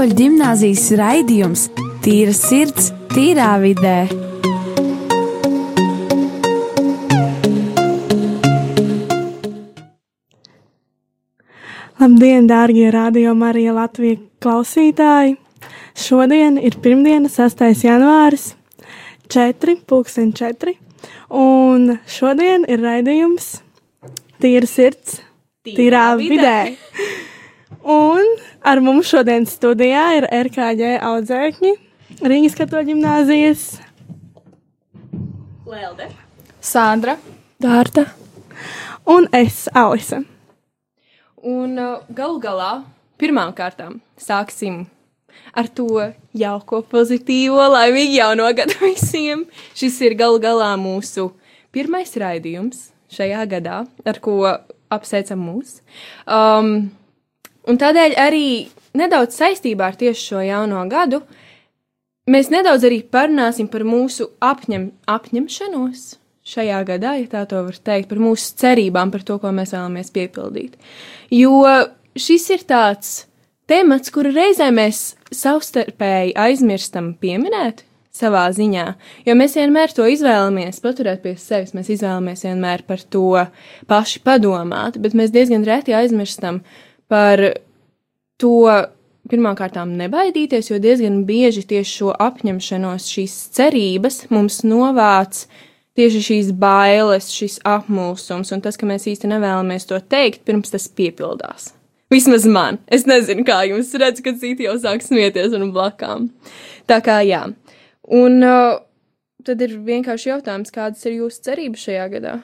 Katoļu ģimnāzijas raidījums Tīra sirds, tīrā vidē. Labdien, dārgie radio Marija Latvijas klausītāji! Šodien ir pirmdiena, 6. janvāris, 4, 4. Un šodien ir raidījums Tīra sirds, tīrā vidē. Un ar mums šodien studijā ir RKģ audzēkņi Rīgas katoļu ģimnāzijas Lelde. Sandra. Dārta un es, Alise. Un uh, galu galā, pirmām kārtām, sāksim ar to jauko, pozitīvo, laimīgu jauno gadu visiem. Šis ir galu galā mūsu pirmais raidījums šajā gadā, ar ko apsveicam mūs. Um, un tādēļ arī nedaudz saistībā ar tieši šo jauno gadu mēs nedaudz arī parunāsim par mūsu apņem, apņemšanos šajā gadā, ja tā to var teikt, par mūsu cerībām, par to, ko mēs vēlamies piepildīt. Jo šis ir tāds temats, kuru reizē mēs savstarpēji aizmirstam pieminēt savā ziņā, jo mēs vienmēr to izvēlamies paturēt pie sevis, mēs izvēlamies vienmēr par to paši padomāt, bet mēs diezgan reti aizmirstam par to pirmkārt nebaidīties, jo diezgan bieži tieši šo apņemšanos, šīs cerības mums novāc tieši šīs bailes, šis apmulsums un tas, ka mēs īsti nevēlamies to teikt, pirms tas piepildās. Vismaz man. Es nezinu, kā jums redz, kad citi jau sāk smieties un blakām. Tā kā jā. Un uh, tad ir vienkārši jautājums, kādas ir jūsu cerības šajā gadā?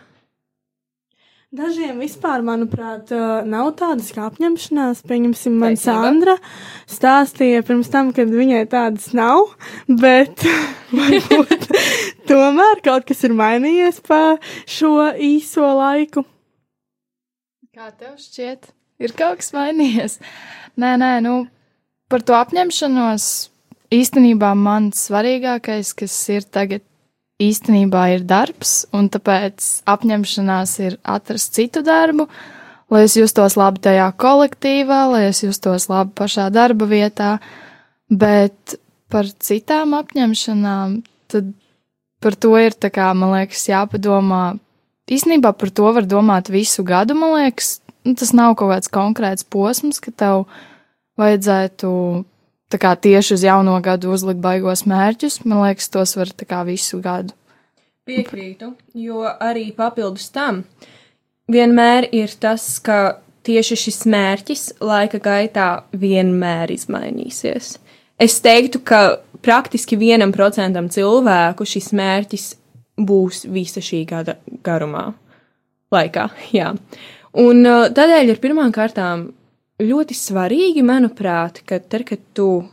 Dažiem vispār, manuprāt, nav tādas kā apņemšanās. Pieņemsim, man. Sandra stāstīja pirms tam, kad viņai tādas nav, bet varbūt tomēr kaut kas ir mainījies pa šo īso laiku. Kā tev šķiet? Ir kaut kas mainījies? Nē, nē, nu, par to apņemšanos īstenībā man svarīgākais, kas ir tagad, īstenībā ir darbs, un tāpēc apņemšanās ir atrast citu darbu, lai es justos labi tajā kolektīvā, lai es justos labi pašā darba vietā, bet par citām apņemšanām, tad par to ir tā kā, man liekas, jāpadomā. Īstenībā par to var domāt visu gadu, man liekas, nu, tas nav kaut kāds konkrēts posms, ka tev vajadzētu tā kā tieši uz jauno gadu uzlikt baigos mērķus. Man liekas, tos var tā kā visu gadu. Piekrītu, jo arī papildus tam vienmēr ir tas, ka tieši šis mērķis laika gaitā vienmēr izmainīsies. Es teiktu, ka praktiski vienam procentam cilvēku šis mērķis būs visa šī gada garumā, laikā. Jā. Un uh, tādēļ ir pirmām kārtām ļoti svarīgi, manuprāt, ka tad, kad tu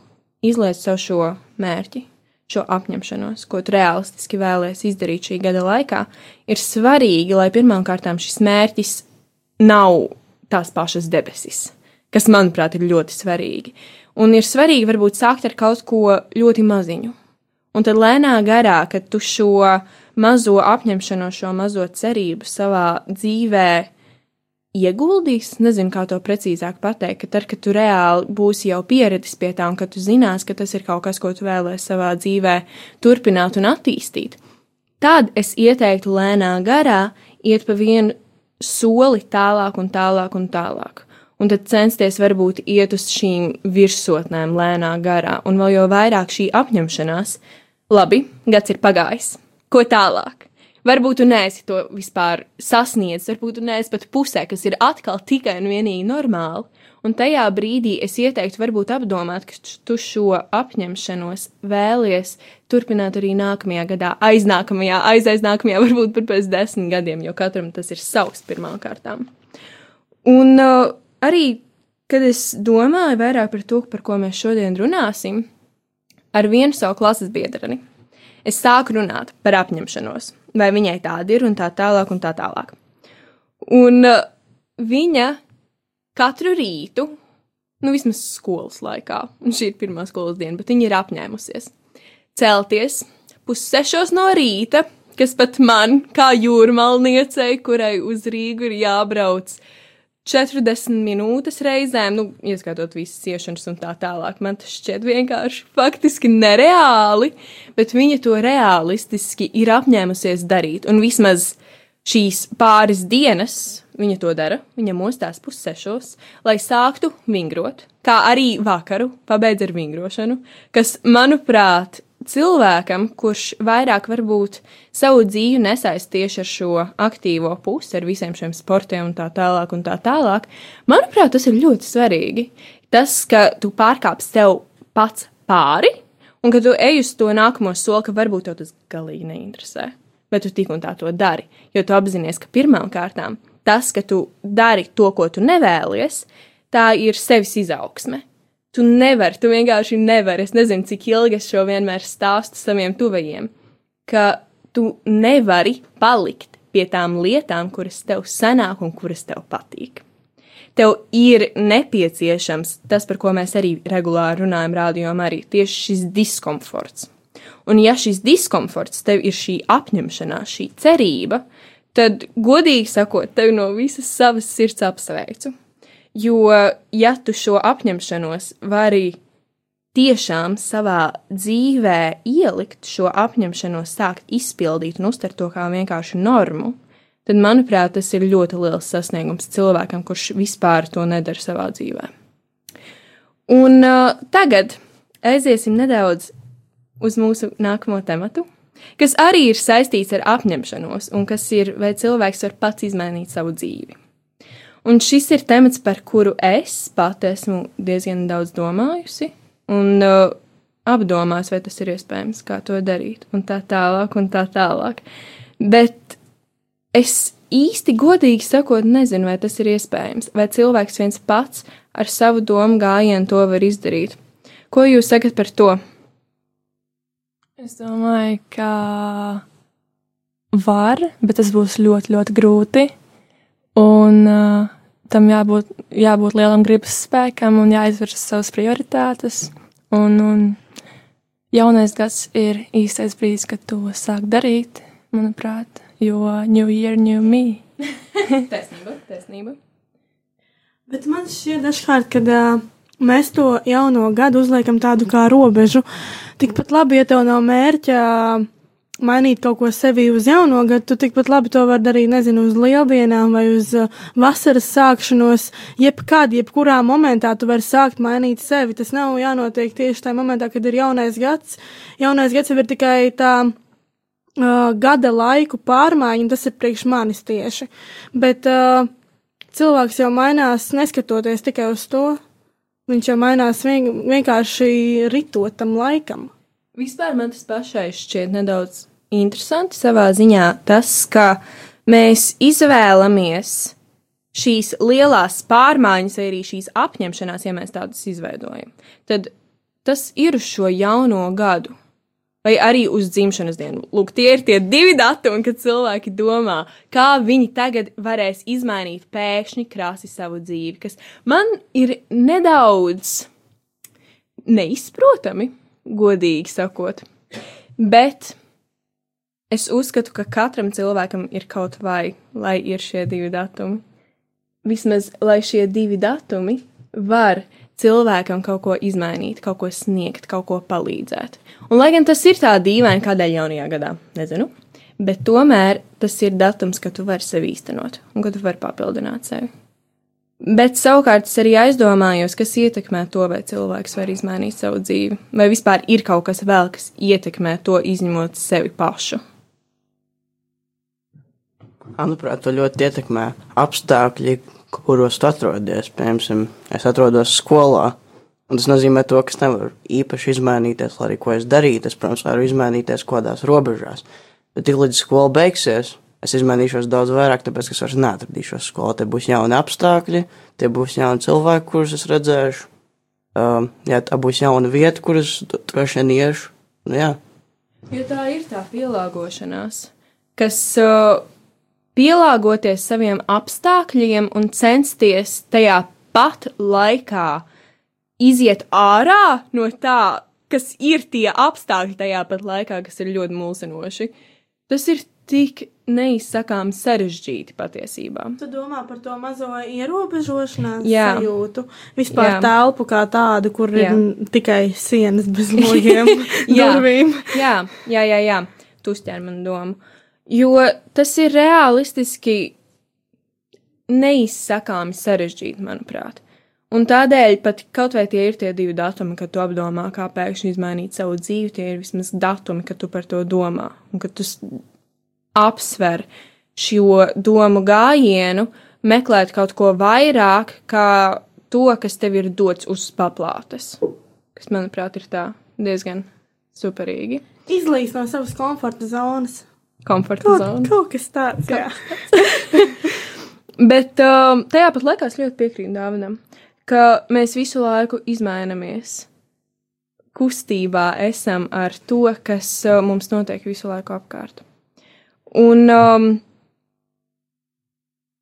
izliec sev šo mērķi, šo apņemšanos, ko tu realistiski vēlēsies izdarīt šī gada laikā, ir svarīgi, lai pirmām kārtām šis mērķis nav tās pašas debesis, kas, manuprāt, ir ļoti svarīgi. Un ir svarīgi varbūt sākt ar kaut ko ļoti maziņu. Un tad lēnā garā, kad tu šo mazo apņemšanos, šo mazo cerību savā dzīvē ieguldīs, nezinu, kā to precīzāk pateikt, ka tad, kad tu reāli būsi jau pieredis pie tā un ka tu zinās, ka tas ir kaut kas, ko tu vēlēsi savā dzīvē turpināt un attīstīt, tad es ieteiktu lēnā garā iet pa vienu soli tālāk un tālāk un tālāk. Un tad censties varbūt iet uz šīm virsotnēm lēnā garā, un vēl jau vairāk šī apņemšanās. Labi, gads ir pagājis. Ko tālāk? Varbūt tu neesi to vispār sasniedzis, varbūt tu neesi pat pusē, kas ir atkal tikai un vienīgi normāli. Un tajā brīdī es ieteiktu, varbūt apdomāt, ka tu šo apņemšanos vēlies turpināt arī nākamajā gadā, aiznākamajā, aizaiznākamajā, varbūt pat pēc desmit gadiem, jo katram tas ir savs pirmām kārtām. Un uh, arī, kad es domāju vairāk par to, par ko mēs šodien runāsim, ar vienu savu klases biedreni, es sāku runāt par apņemšanos, vai viņai tāda ir un tā tālāk un tā tālāk. Un uh, viņa katru rītu, nu vismaz skolas laikā, un šī ir pirmā skolas diena, bet viņa ir apņēmusies celties pussešos no rīta, kas pat man, kā jūrmalniecei, kurai uz Rīgu ir jābrauc 40 minūtes reizēm, nu, ieskaitot visas ciešanas un tā tālāk. Man tas šķiet vienkārši faktiski nereāli, bet viņa to realistiski ir apņēmusies darīt. Un vismaz šīs pāris dienas viņa to dara, viņa mostās pussešos, lai sāktu vingrot, kā arī vakaru pabeidz ar vingrošanu, kas, manuprāt, cilvēkam, kurš vairāk varbūt savu dzīvi nesaist tieši ar šo aktīvo pusi, ar visiem šiem sportiem un tā tālāk, un tā tālāk, manuprāt, tas ir ļoti svarīgi. Tas, ka tu pārkāpsi tev pats pāri, un ka tu ej uz to nākamo soli, ka varbūt tev tas galīgi neinteresē, bet tu tik un tā to dari, jo tu apzinājies, ka pirmām kārtām tas, ka tu dari to, ko tu nevēlies, tā ir sevis izaugsme Tu nevari, tu vienkārši nevari. Es nezinu, cik ilgi es šo vienmēr stāstu saviem tuvajiem, ka tu nevari palikt pie tām lietām, kuras tev senāk un kuras tev patīk. Tev ir nepieciešams tas, par ko mēs arī regulāri runājam, rādījumā, arī tieši šis diskomforts. Un ja šis diskomforts tev ir šī apņemšanās, šī cerība, tad, godīgi sakot, tev no visas savas sirds apsveicu Jo, ja tu šo apņemšanos vari tiešām savā dzīvē ielikt, šo apņemšanos sākt izpildīt un uztvert to kā vienkārši normu, tad, manuprāt, tas ir ļoti liels sasniegums cilvēkam, kurš vispār to nedara savā dzīvē. Un uh, tagad aiziesim nedaudz uz mūsu nākamo tematu, kas arī ir saistīts ar apņemšanos, un kas ir, vai cilvēks var pats izmainīt savu dzīvi. Un šis ir temats, par kuru es pati esmu diezgan daudz domājusi un uh, apdomās, vai tas ir iespējams, kā to darīt, un tā tālāk, un tā tālāk. Bet es īsti godīgi sakot, nezinu, vai tas ir iespējams, vai cilvēks viens pats ar savu domu gājienu to var izdarīt. Ko jūs sakat par to? Es domāju, ka var, bet tas būs ļoti, ļoti grūti. Un uh, tam jābūt, jābūt lielam gribas spēkam un jāizvirza savas prioritātes. Un, un jaunais gads ir īstais brīdis, kad to sāk darīt, manuprāt, jo New Year, New Me. taisnība, taisnība. Bet man šķiet dažkārt, kad uh, mēs to jauno gadu uzliekam tādu kā robežu, tikpat labi, ja tev nav mērķa. Mainīt kaut ko sevī uz jauno gadu, tu tikpat labi to var darīt, nezinu, uz lieldienām vai uz uh, vasaras sākšanos. Jebkad, jebkurā momentā tu vari sākt mainīt sevi. Tas nav jānotiek tieši tajā momentā, kad ir jaunais gads. Jaunais gads jau ir tikai tā uh, gada laiku pārmaiņa, un tas ir priekš manis tieši. Bet uh, cilvēks jau mainās neskatoties tikai uz to. Viņš jau mainās vien, vienkārši ritot tam laikam. Vispār man tas pašai šķiet nedaudz interesanti savā ziņā tas, ka mēs izvēlamies šīs lielās pārmaiņas, vai arī šīs apņemšanās, ja mēs tādas izveidojam. Tad tas ir uz šo jauno gadu. Vai arī uz dzimšanas dienu. Lūk, tie ir tie divi datumi, kad cilvēki domā, kā viņi tagad varēs izmainīt pēkšņi krāsi savu dzīvi, kas man ir nedaudz neizprotami godīgi sakot. Bet es uzskatu, ka katram cilvēkam ir kaut vai, lai ir šie divi datumi. Vismaz, lai šie divi datumi var cilvēkam kaut ko izmainīt, kaut ko sniegt, kaut ko palīdzēt. Un, lai gan tas ir tā dīvaini, kādēļ jaunajā gadā, nezinu, bet tomēr tas ir datums, ka tu vari sevi īstenot un ka tu vari papildināt sevi. Bet savukārt es arī aizdomājos, kas ietekmē to, vai cilvēks var izmainīt savu dzīvi, vai vispār ir kaut kas vēl, kas ietekmē to izņemot sevi pašu. Manuprāt, to ļoti ietekmē apstākļi, kuros tu atrodies. Piemēram, es atrodos skolā, un tas nozīmē to, ka es nevaru īpaši izmainīties, lai arī ko es darītu. Es, protams, varu izmainīties kaut kādās robežās, bet tik līdz skola beigsies, es izmainīšos daudz vairāk, tāpēc, ka es vairs neatradīšos skolā. Te būs jauni apstākļi, tie būs jauni cilvēki, kurus es redzēšu. Um, jā, tā būs jauna vieta, kuras droši vien iešu. Nu, jā. Jo tā ir tā pielāgošanās, kas uh, pielāgoties saviem apstākļiem un censties tajā pat laikā iziet ārā no tā, kas ir tie apstākļi tajā pat laikā, kas ir ļoti mulsinoši. Tas ir tik neizsakām sarežģīti patiesībā. Tu domā par to mazo ierobežošanās Jā. sajūtu, vispār Jā. telpu kā tādu, kur Jā. ir tikai sienas bez logiem, durvīm. Jā, jā, jā, jā. tu uztver manu domu. Jo tas ir realistiski neizsakāmi sarežģīti, manuprāt. Un tādēļ pat kaut vai tie ir tie divi datumi, kad tu apdomā, kā pēkšņi izmainīt savu dzīvi, tie ir vismaz datumi, kad tu par to domā un kad tu apsver šo domu gājienu, meklēt kaut ko vairāk, kā to, kas tev ir dots uz paplātes. Kas, manuprāt, ir tā diezgan superīgi. Izlīst no savas komforta zonas. Komforta Kaut, zona. kaut kas tāds, jā. Bet um, tajā pat laikā es ļoti piekrītu Dāvinam, ka mēs visu laiku izmainamies. Kustībā esam ar to, kas uh, mums notiek visu laiku apkārt. Un um,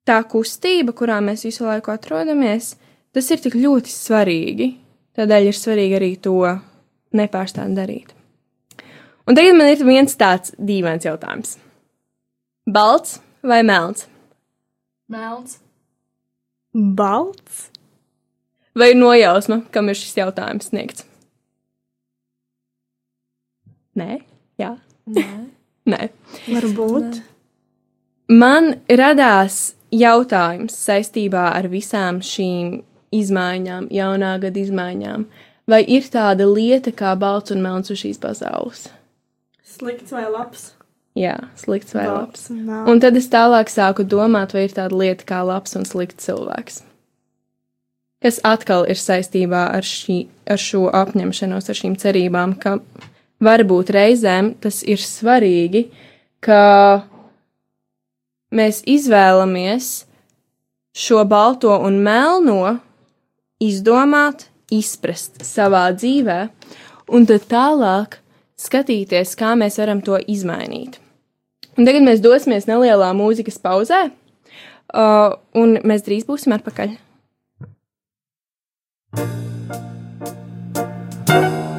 tā kustība, kurā mēs visu laiku atrodamies, tas ir tik ļoti svarīgi. Tādēļ ir svarīgi arī to nepārstāt darīt. Un tagad man ir viens tāds dīvains jautājums. Balts vai melns? Melns. Balts. Vai ir nojausma, kam ir šis jautājums sniegts? Nē, jā. Nē. Nē. Varbūt. Man radās jautājums saistībā ar visām šīm izmaiņām, jaunā gada izmaiņām. Vai ir tāda lieta kā balts un melns uz šīs pasaules? Slikts vai labs? Jā, slikts vai labs. un melns. Un tad es tālāk sāku domāt, vai ir tāda lieta kā labs un slikts cilvēks. Kas atkal ir saistībā ar, šī, ar šo apņemšanos, ar šīm cerībām, ka varbūt reizēm tas ir svarīgi, ka mēs izvēlamies šo balto un melno izdomāt, izprast savā dzīvē, un tad tālāk skatīties, kā mēs varam to izmainīt. Un tagad mēs dosimies nelielā mūzikas pauzē, uh, un mēs drīz būsim atpakaļ. Melns ar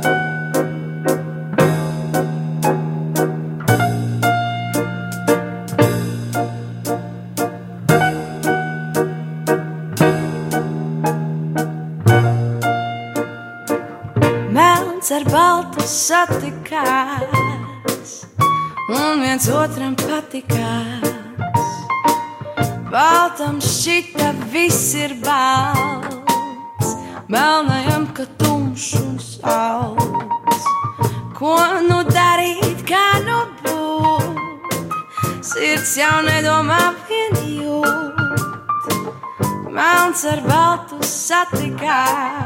baltu satikās, un viens otram patikās. Baltam šķita viss ir balts, melnajam, ka tumšs un sauts. Ko nu darīt, kā nu būt? Sirds jau nedomā vien jūt, melns ar baltu satikās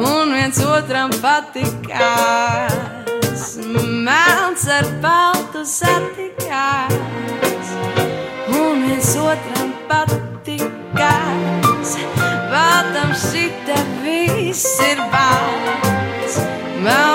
un viens otram patikās. Melns ar baltu satikās, un viens otram patikās. Baltam šita viss ir balts, melnajam,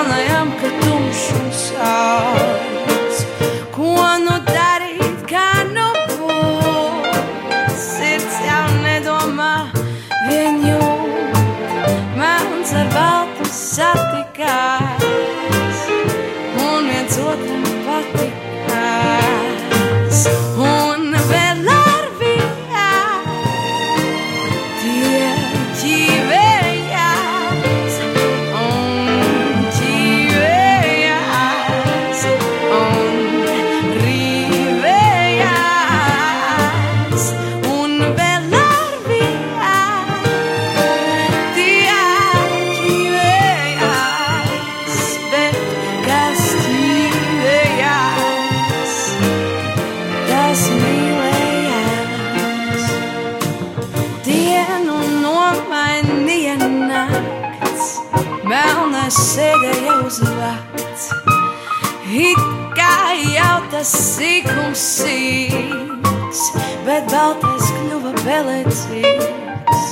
sīkums sīks, bet baltais kļuva pelēcīgs.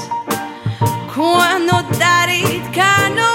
Ko nu darīt, kā nu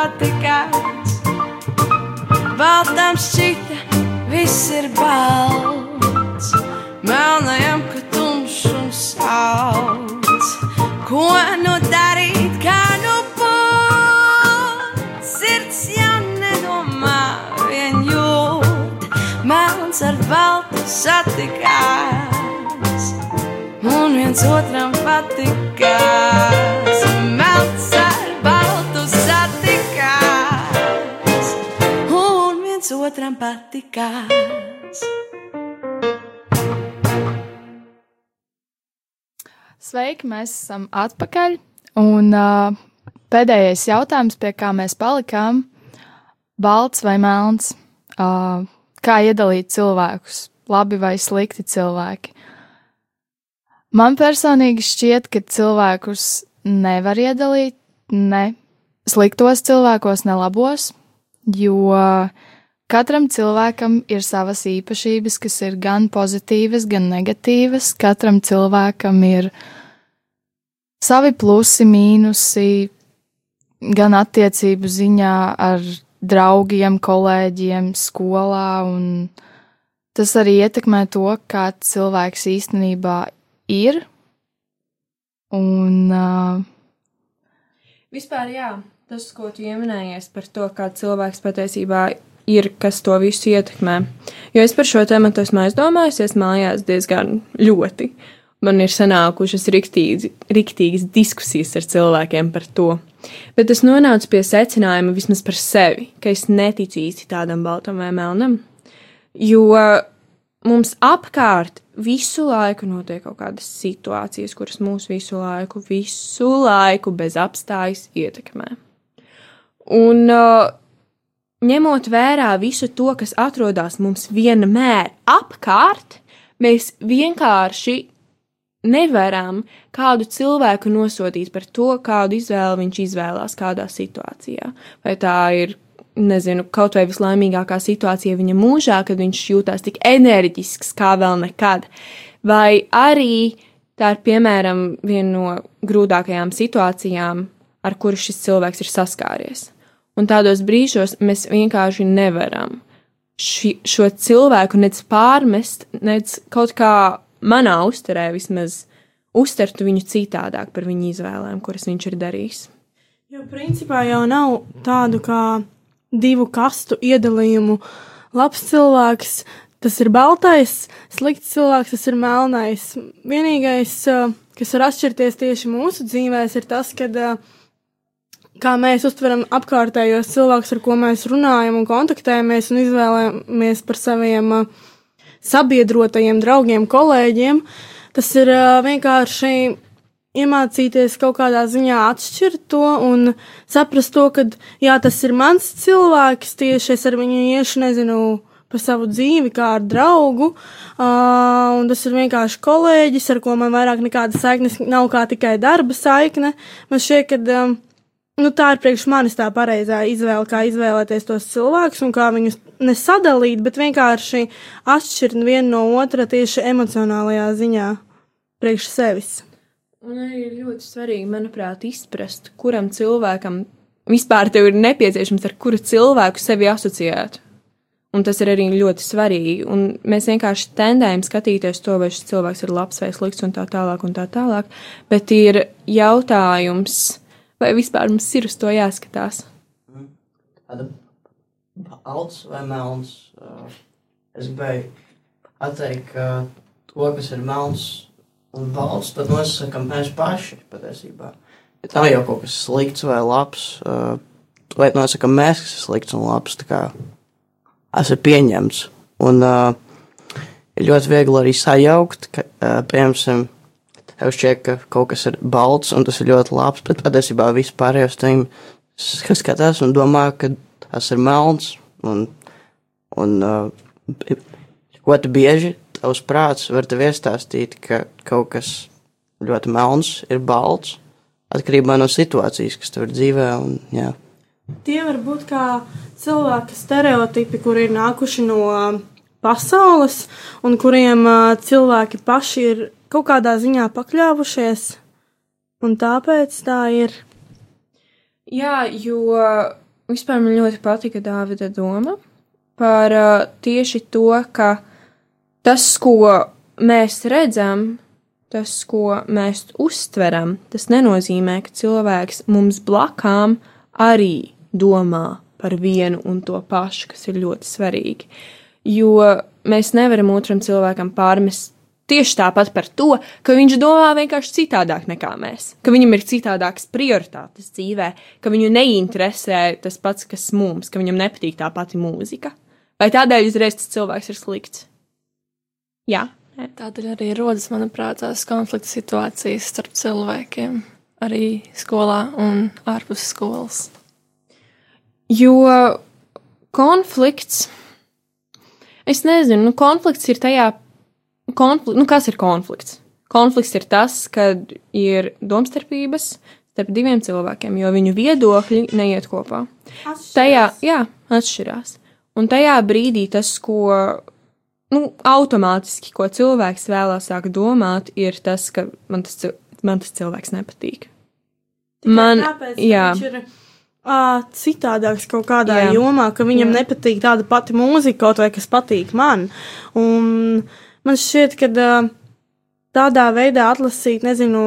patikās. Baltam šķita, viss ir balts, melnajam, ka tumšs un salds. Ko nu darīt, kā nu būt? Sirds jau nedomā, vien jūt, melns ar baltu satikās, un viens otram patikās. Otram patikās. Sveiki, mēs esam atpakaļ. Un uh, pēdējais jautājums, pie kā mēs palikām, balts vai melns? Uh, kā iedalīt cilvēkus, labi vai slikti cilvēki? Man personīgi šķiet, ka cilvēkus nevar iedalīt ne sliktos cilvēkos, ne labos, jo katram cilvēkam ir savas īpašības, kas ir gan pozitīvas, gan negatīvas. Katram cilvēkam ir savi plusi, mīnusi, gan attiecību ziņā ar draugiem, kolēģiem, skolā, tas arī ietekmē to, kāds cilvēks īstenībā ir. Un uh, Vispār, jā, tas, ko tu pieminējies par to, kā cilvēks patiesībā ir, kas to visu ietekmē. Jo es par šo tēmu esmu aizdomājusies mājās diezgan ļoti. Man ir sanākušas riktīgi, riktīgas diskusijas ar cilvēkiem par to. Bet es nonācu pie secinājuma vismaz par sevi, ka es neticu īsti tādam baltam vai melnam. Jo mums apkārt visu laiku notiek kaut kādas situācijas, kuras mūs visu laiku, visu laiku bez apstājas ietekmē. Un uh, ņemot vērā visu to, kas atrodas mums vienmēr apkārt, mēs vienkārši nevaram kādu cilvēku nosodīt par to, kādu izvēli viņš izvēlās kādā situācijā. Vai tā ir, nezinu, kaut vai vislaimīgākā situācija viņa mūžā, kad viņš jūtās tik enerģisks kā vēl nekad, vai arī tā ir, piemēram, viena no grūtākajām situācijām, ar kuru šis cilvēks ir saskāries. Un tādos brīžos mēs vienkārši nevaram ši, šo cilvēku nec pārmest, nec kaut kā manā uzturē vismaz uztvertu viņu citādāk par viņu izvēlēm, kuras viņš ir darījis. Jo principā jau nav tādu kā divu kastu iedalījumu. Labs cilvēks, tas ir baltais, slikts cilvēks, tas ir melnais. Vienīgais, uh, kas var atšķirties tieši mūsu dzīvēs, ir tas, kad uh, kā mēs uztveram apkārtējos cilvēkus, ar ko mēs runājam un kontaktējamies un izvēlamies par saviem uh, sabiedrotajiem, draugiem, kolēģiem. Tas ir uh, vienkārši iemācīties kaut kādā ziņā atšķirt to un saprast to, ka jā, tas ir mans cilvēks, tieši es ar viņu iešu, nezinu, par savu dzīvi, kā ar draugu, uh, tas ir vienkārši kolēģis, ar ko man vairāk nekāda saiknes nav kā tikai darba saikne. Man šķiet, ka um, nu, tā ir priekš manis tā pareizā izvēle, kā izvēlēties tos cilvēkus un kā viņus nesadalīt, bet vienkārši atšķirt vienu no otra tieši emocionālajā ziņā priekš sevis. Un arī ir ļoti svarīgi, manuprāt, izprast, kuram cilvēkam vispār tev ir nepieciešams, ar kuru cilvēku sevi asociēt. Un tas ir arī ļoti svarīgi. Un mēs vienkārši tendējam skatīties to, vai šis cilvēks ir labs vai slikts, un tā tālāk, un tā tālāk. Bet ir jautājums, vai vispār mums ir uz to jāskatās. Balts vai melns. Uh, es gribēju pateikt, ka to, kas ir melns un balts, tad nosakām mēs paši patiesībā. Ja tā jau kaut kas slikts vai labs, uh, vai nosakām mēs, kas ir slikts un labs, tā kā tas ir pieņemts. Un uh, ļoti viegli arī sajaukt, ka, uh, piemēram, tev šķiet, ka kaut kas ir balts un tas ir ļoti labs, bet patiesībā vispārējos tiem skatās un domā, ka tas ir melns un, un uh, ļoti bieži tavs prāts var tev iestāstīt, ka kaut kas ļoti melns ir balts, atkarībā no situācijas, kas tev ir dzīvē. Un, jā. Tie var būt kā cilvēka stereotipi, kuri ir nākuši no pasaules un kuriem uh, cilvēki paši ir kaut kādā ziņā pakļāvušies. Un tāpēc tā ir. Jā, jo vispār man ļoti patika Dāvida doma par uh, tieši to, ka tas, ko mēs redzam, tas, ko mēs uztveram, tas nenozīmē, ka cilvēks mums blakām arī domā par vienu un to pašu, kas ir ļoti svarīgi. Jo mēs nevaram otram cilvēkam pārmest tieši tāpat par to, ka viņš domā vienkārši citādāk nekā mēs, ka viņam ir citādākas prioritātes dzīvē, ka viņu neinteresē tas pats, kas mums, ka viņam nepatīk tā pati mūzika. Vai tādēļ uzreiz tas cilvēks ir slikts? Jā, nē. Tādēļ arī rodas, manuprāt, tās konflikta situācijas starp cilvēkiem, arī skolā un ārpus skolas. Jo konflikts, es nezinu, nu, konflikts ir tajā, konfli, nu, kas ir konflikts? Konflikts ir tas, kad ir domstarpības starp diviem cilvēkiem, jo viņu viedokļi neiet kopā. Tajā, jā, atšķirās. Un tajā brīdī tas, ko nu, automātiski, ko cilvēks vēlās sāk domāt, ir tas, ka man tas, man tas cilvēks nepatīk. Man, Tāpēc, jā, viņš ir uh, citādāks kaut kādā Jā. jomā, ka viņam Jā. nepatīk tāda pati mūzika, kaut vai kas patīk man. Un man šķiet, ka tādā veidā atlasīt, nezinu,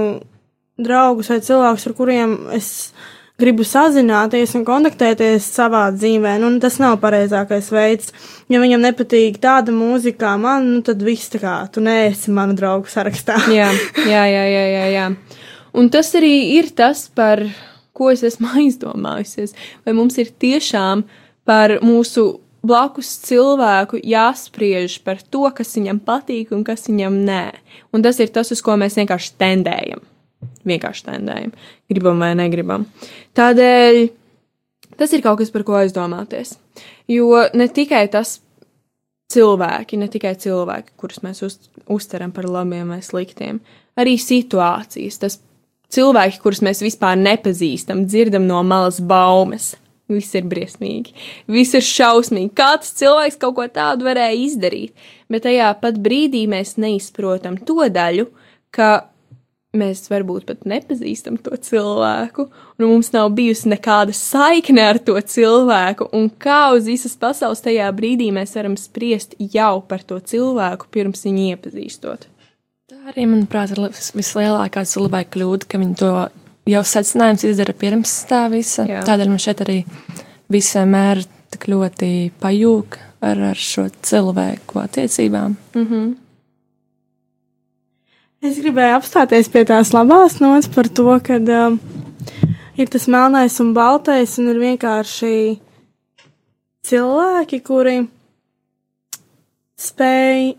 draugus vai cilvēkus, ar kuriem es gribu sazināties un kontaktēties savā dzīvē, nu, tas nav pareizākais veids. Ja viņam nepatīk tāda mūzika, man, nu, tad viss tā kā tu neesi manu draugu sarakstā. jā, jā, jā, jā, jā, jā. Un tas arī ir tas, par ko es esmu aizdomājusies. Vai mums ir tiešām par mūsu blakus cilvēku jāspriež par to, kas viņam patīk un kas viņam nē. Un tas ir tas, uz ko mēs vienkārši tendējam. Vienkārši tendējam. Gribam vai negribam. Tādēļ tas ir kaut kas, par ko aizdomāties. Jo ne tikai tas cilvēki, ne tikai cilvēki, kurus mēs uz, uztveram par labiem vai sliktiem, arī situācijas, tas cilvēki, kurus mēs vispār nepazīstam, dzirdam no malas baumas. Viss ir briesmīgi, viss ir šausmīgi. Kāds cilvēks kaut ko tādu varēja izdarīt, bet tajā pat brīdī mēs neizprotam to daļu, ka mēs varbūt pat nepazīstam to cilvēku, un mums nav bijusi nekāda saikne ar to cilvēku, un kā uz visas pasaules tajā brīdī mēs varam spriest jau par to cilvēku, pirms viņu iepazīstot. Tā arī, manuprāt, ir vislielākā cilvēka kļūda, ka viņi to jau secinājums izdara pirms tā visa. Jā. Tādēļ man šeit arī viss vienmēr tik ļoti pajūg ar, ar šo cilvēku attiecībām. Mm -hmm. Es gribēju apstāties pie tās labās nots par to, ka um, ir tas melnais un baltais, un ir vienkārši cilvēki, kuri spēj.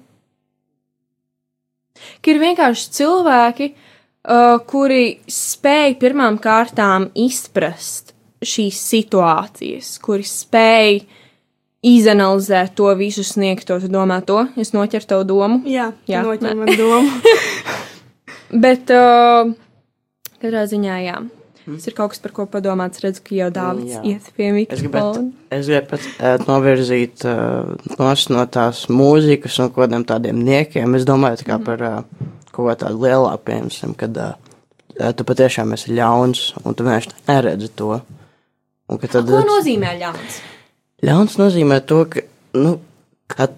Ka ir vienkārši cilvēki, uh, kuri spēj pirmām kārtām izprast šīs situācijas, kuri spēj izanalizēt to visu sniegto, tu domā to, es noķeru tavu domu. Jā, Jā, jā noķer nē. man domu. Bet uh, katrā ziņā, jā. Tas ir kaut kas, par ko padomāt. Es redzu, ka jau Dārvids jā. iet pie mikrofona. es gribētu uh, novirzīt uh, no tās mūzikas un kaut kādiem tādiem niekiem. Es domāju tā kā Mhm. par uh, kaut ko tādu lielāku, piemēram, kad uh, tu patiešām esi ļauns un tu vienkārši neredzi to. Un ka tad, Ko nozīmē ļauns? Ļauns nozīmē to, ka, nu, kad,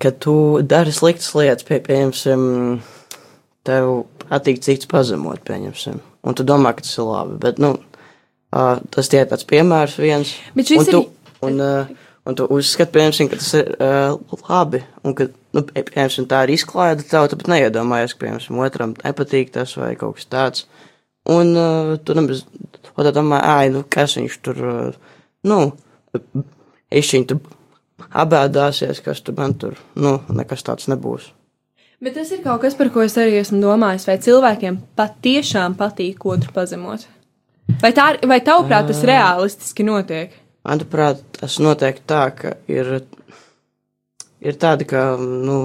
kad tu dari sliktas lietas, pie, pieņemsim, tev patīk cits pazemot, pieņemsim, un tu domā, ka tas ir labi, bet, nu, uh, tas tie ir tāds piemērs viens. Bet šis un tu, arī- un, uh, un tu uzskati, piemēram, ka tas ir uh, labi, un ka, nu, pie- piemēram, tā ir izklaide tev, tu pat neiedomājies, ka, piemēram, otram nepatīk tas vai kaut kas tāds. Un uh, tu nemaz, o tā domā, ai, nu, kas viņš tur, uh, nu, Išķiņi tur abēdāsies, kas tur man tur, nu, nekas tāds nebūs. Bet tas ir kaut kas, par ko es arī esmu domājis. Vai cilvēkiem patiešām patīk otru pazemot? Vai, tā, vai tavuprāt tas realistiski notiek? Manuprāt, tas notiek tā, ka ir, ir tāda, ka, nu,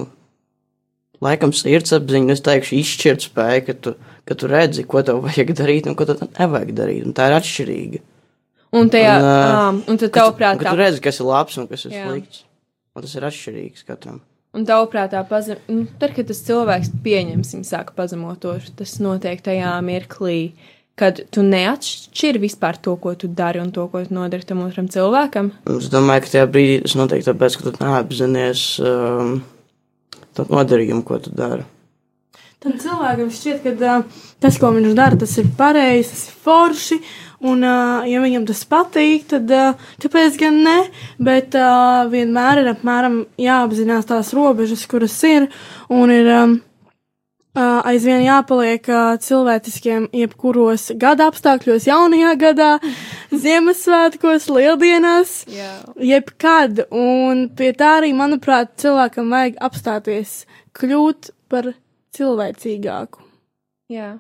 laikam sirdsapziņa, es teikšu, izšķirt spēja, ka tu, ka tu redzi, ko tev vajag darīt un ko tev nevajag darīt, un tā ir atšķirīga. Un, tajā, Un, um, un tad Ka tu- tavuprāt, ka tā tu redzi, kas ir labs un kas ir Jā. slikts, un tas ir atšķirīgs katram. Un tavuprātā, pazem, nu, tad, kad tas cilvēks pieņemsim, sāka pazemot to, tas notiek tajā mirklī, kad tu neatšķiri vispār to, ko tu dari un to, ko tu nodari tam otram cilvēkam. Es domāju, ka tajā brīdī tas notiek tāpēc, ka tu neapzinājies um, to nodarījumu, ko tu dari. Tam cilvēkam šķiet, ka uh, tas, ko viņš dara, tas ir pareizi, tas ir forši. Un, uh, ja viņam tas patīk, tad uh, kāpēc gan ne? Bet uh, vienmēr ir apmēram jāapzinās tās robežas, kuras ir. Un ir um, aizvien jāpaliek cilvēciskiem, jebkuros gada apstākļos, jaunajā gadā, Ziemassvētkos, Lieldienās, Jā. jebkad. Un pie tā arī, manuprāt, cilvēkam vajag apstāties, kļūt par cilvēcīgāku Jā.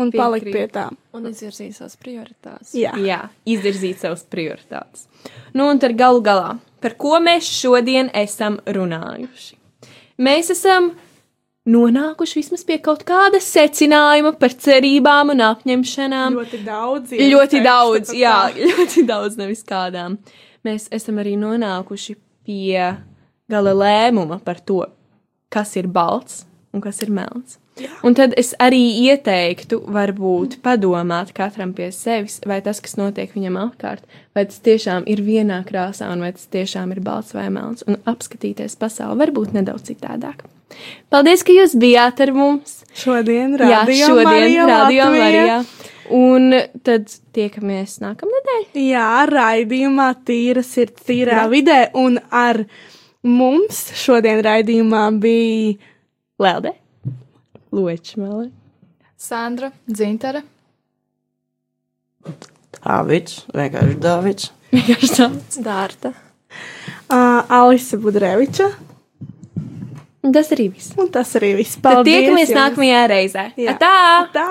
un Piekrītu. palikt pie tā. Un izvirzīt savas prioritātes. Jā. Jā, izvirzīt savas prioritātes. Nu, un tad galu galā, par ko mēs šodien esam runājuši? Mēs esam nonākuši vismaz pie kaut kāda secinājuma par cerībām un apņemšanām. Ļoti daudz. Ļoti daudz, jā, ļoti daudz, nevis kādām. Mēs esam arī nonākuši pie gala lēmuma par to, kas ir balts un kas ir melns. Un tad es arī ieteiktu, varbūt padomāt katram pie sevis, vai tas, kas notiek viņam apkārt, vai tas tiešām ir vienā krāsā, un vai tas tiešām ir balts vai melns, un apskatīties pasauli varbūt nedaudz citādāk. Paldies, ka jūs bijāt ar mums! Šodien Jā, rādījām šodien rādījām Marijā. Un tad tiekamies nākamnedēļ. Jā, raidījumā tīra sirds tīrā vidē, un ar mums šodien raidījumā bija Lelde, Ločmele, Sandra, Dzintara. Dāvids, vienkārši Dāvids. vienkārši tāds. Dārta. uh, Alise Budreviča, Un tas arī viss. un tas arī viss. Tad Paldies tiekamies jums. nākamajā reizē. Jā. Tā! Tā!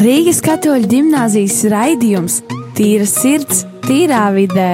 Rīgas katoļu ģimnāzijas raidījums Tīra sirds, tīrā vidē.